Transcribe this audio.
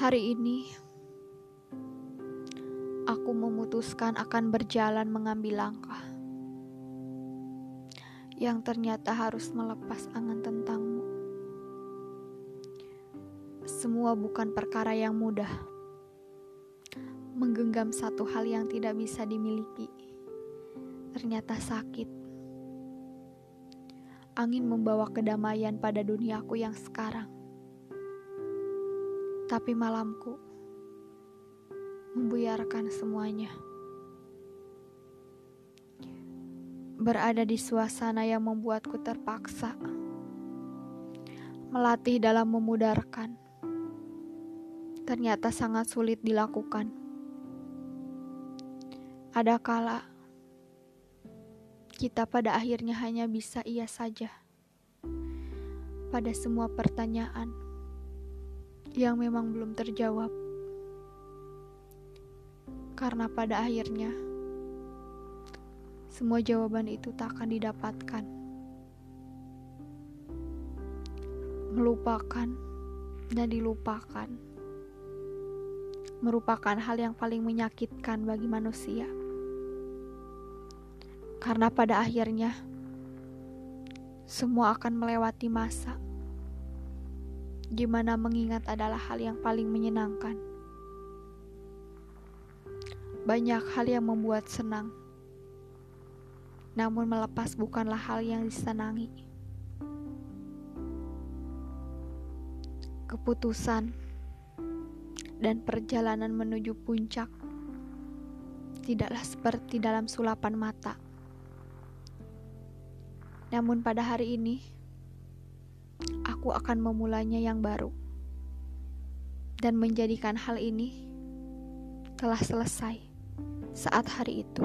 Hari ini, aku memutuskan akan berjalan mengambil langkah yang ternyata harus melepas angan tentangmu. Semua bukan perkara yang mudah. Menggenggam satu hal yang tidak bisa dimiliki, ternyata sakit. Angin membawa kedamaian pada duniaku yang sekarang tapi malamku membuyarkan semuanya. Berada di suasana yang membuatku terpaksa melatih dalam memudarkan. Ternyata sangat sulit dilakukan. Ada kala kita pada akhirnya hanya bisa iya saja pada semua pertanyaan yang memang belum terjawab. Karena pada akhirnya semua jawaban itu tak akan didapatkan. Melupakan dan dilupakan merupakan hal yang paling menyakitkan bagi manusia. Karena pada akhirnya semua akan melewati masa Gimana mengingat adalah hal yang paling menyenangkan. Banyak hal yang membuat senang, namun melepas bukanlah hal yang disenangi. Keputusan dan perjalanan menuju puncak tidaklah seperti dalam sulapan mata. Namun, pada hari ini aku akan memulainya yang baru dan menjadikan hal ini telah selesai saat hari itu.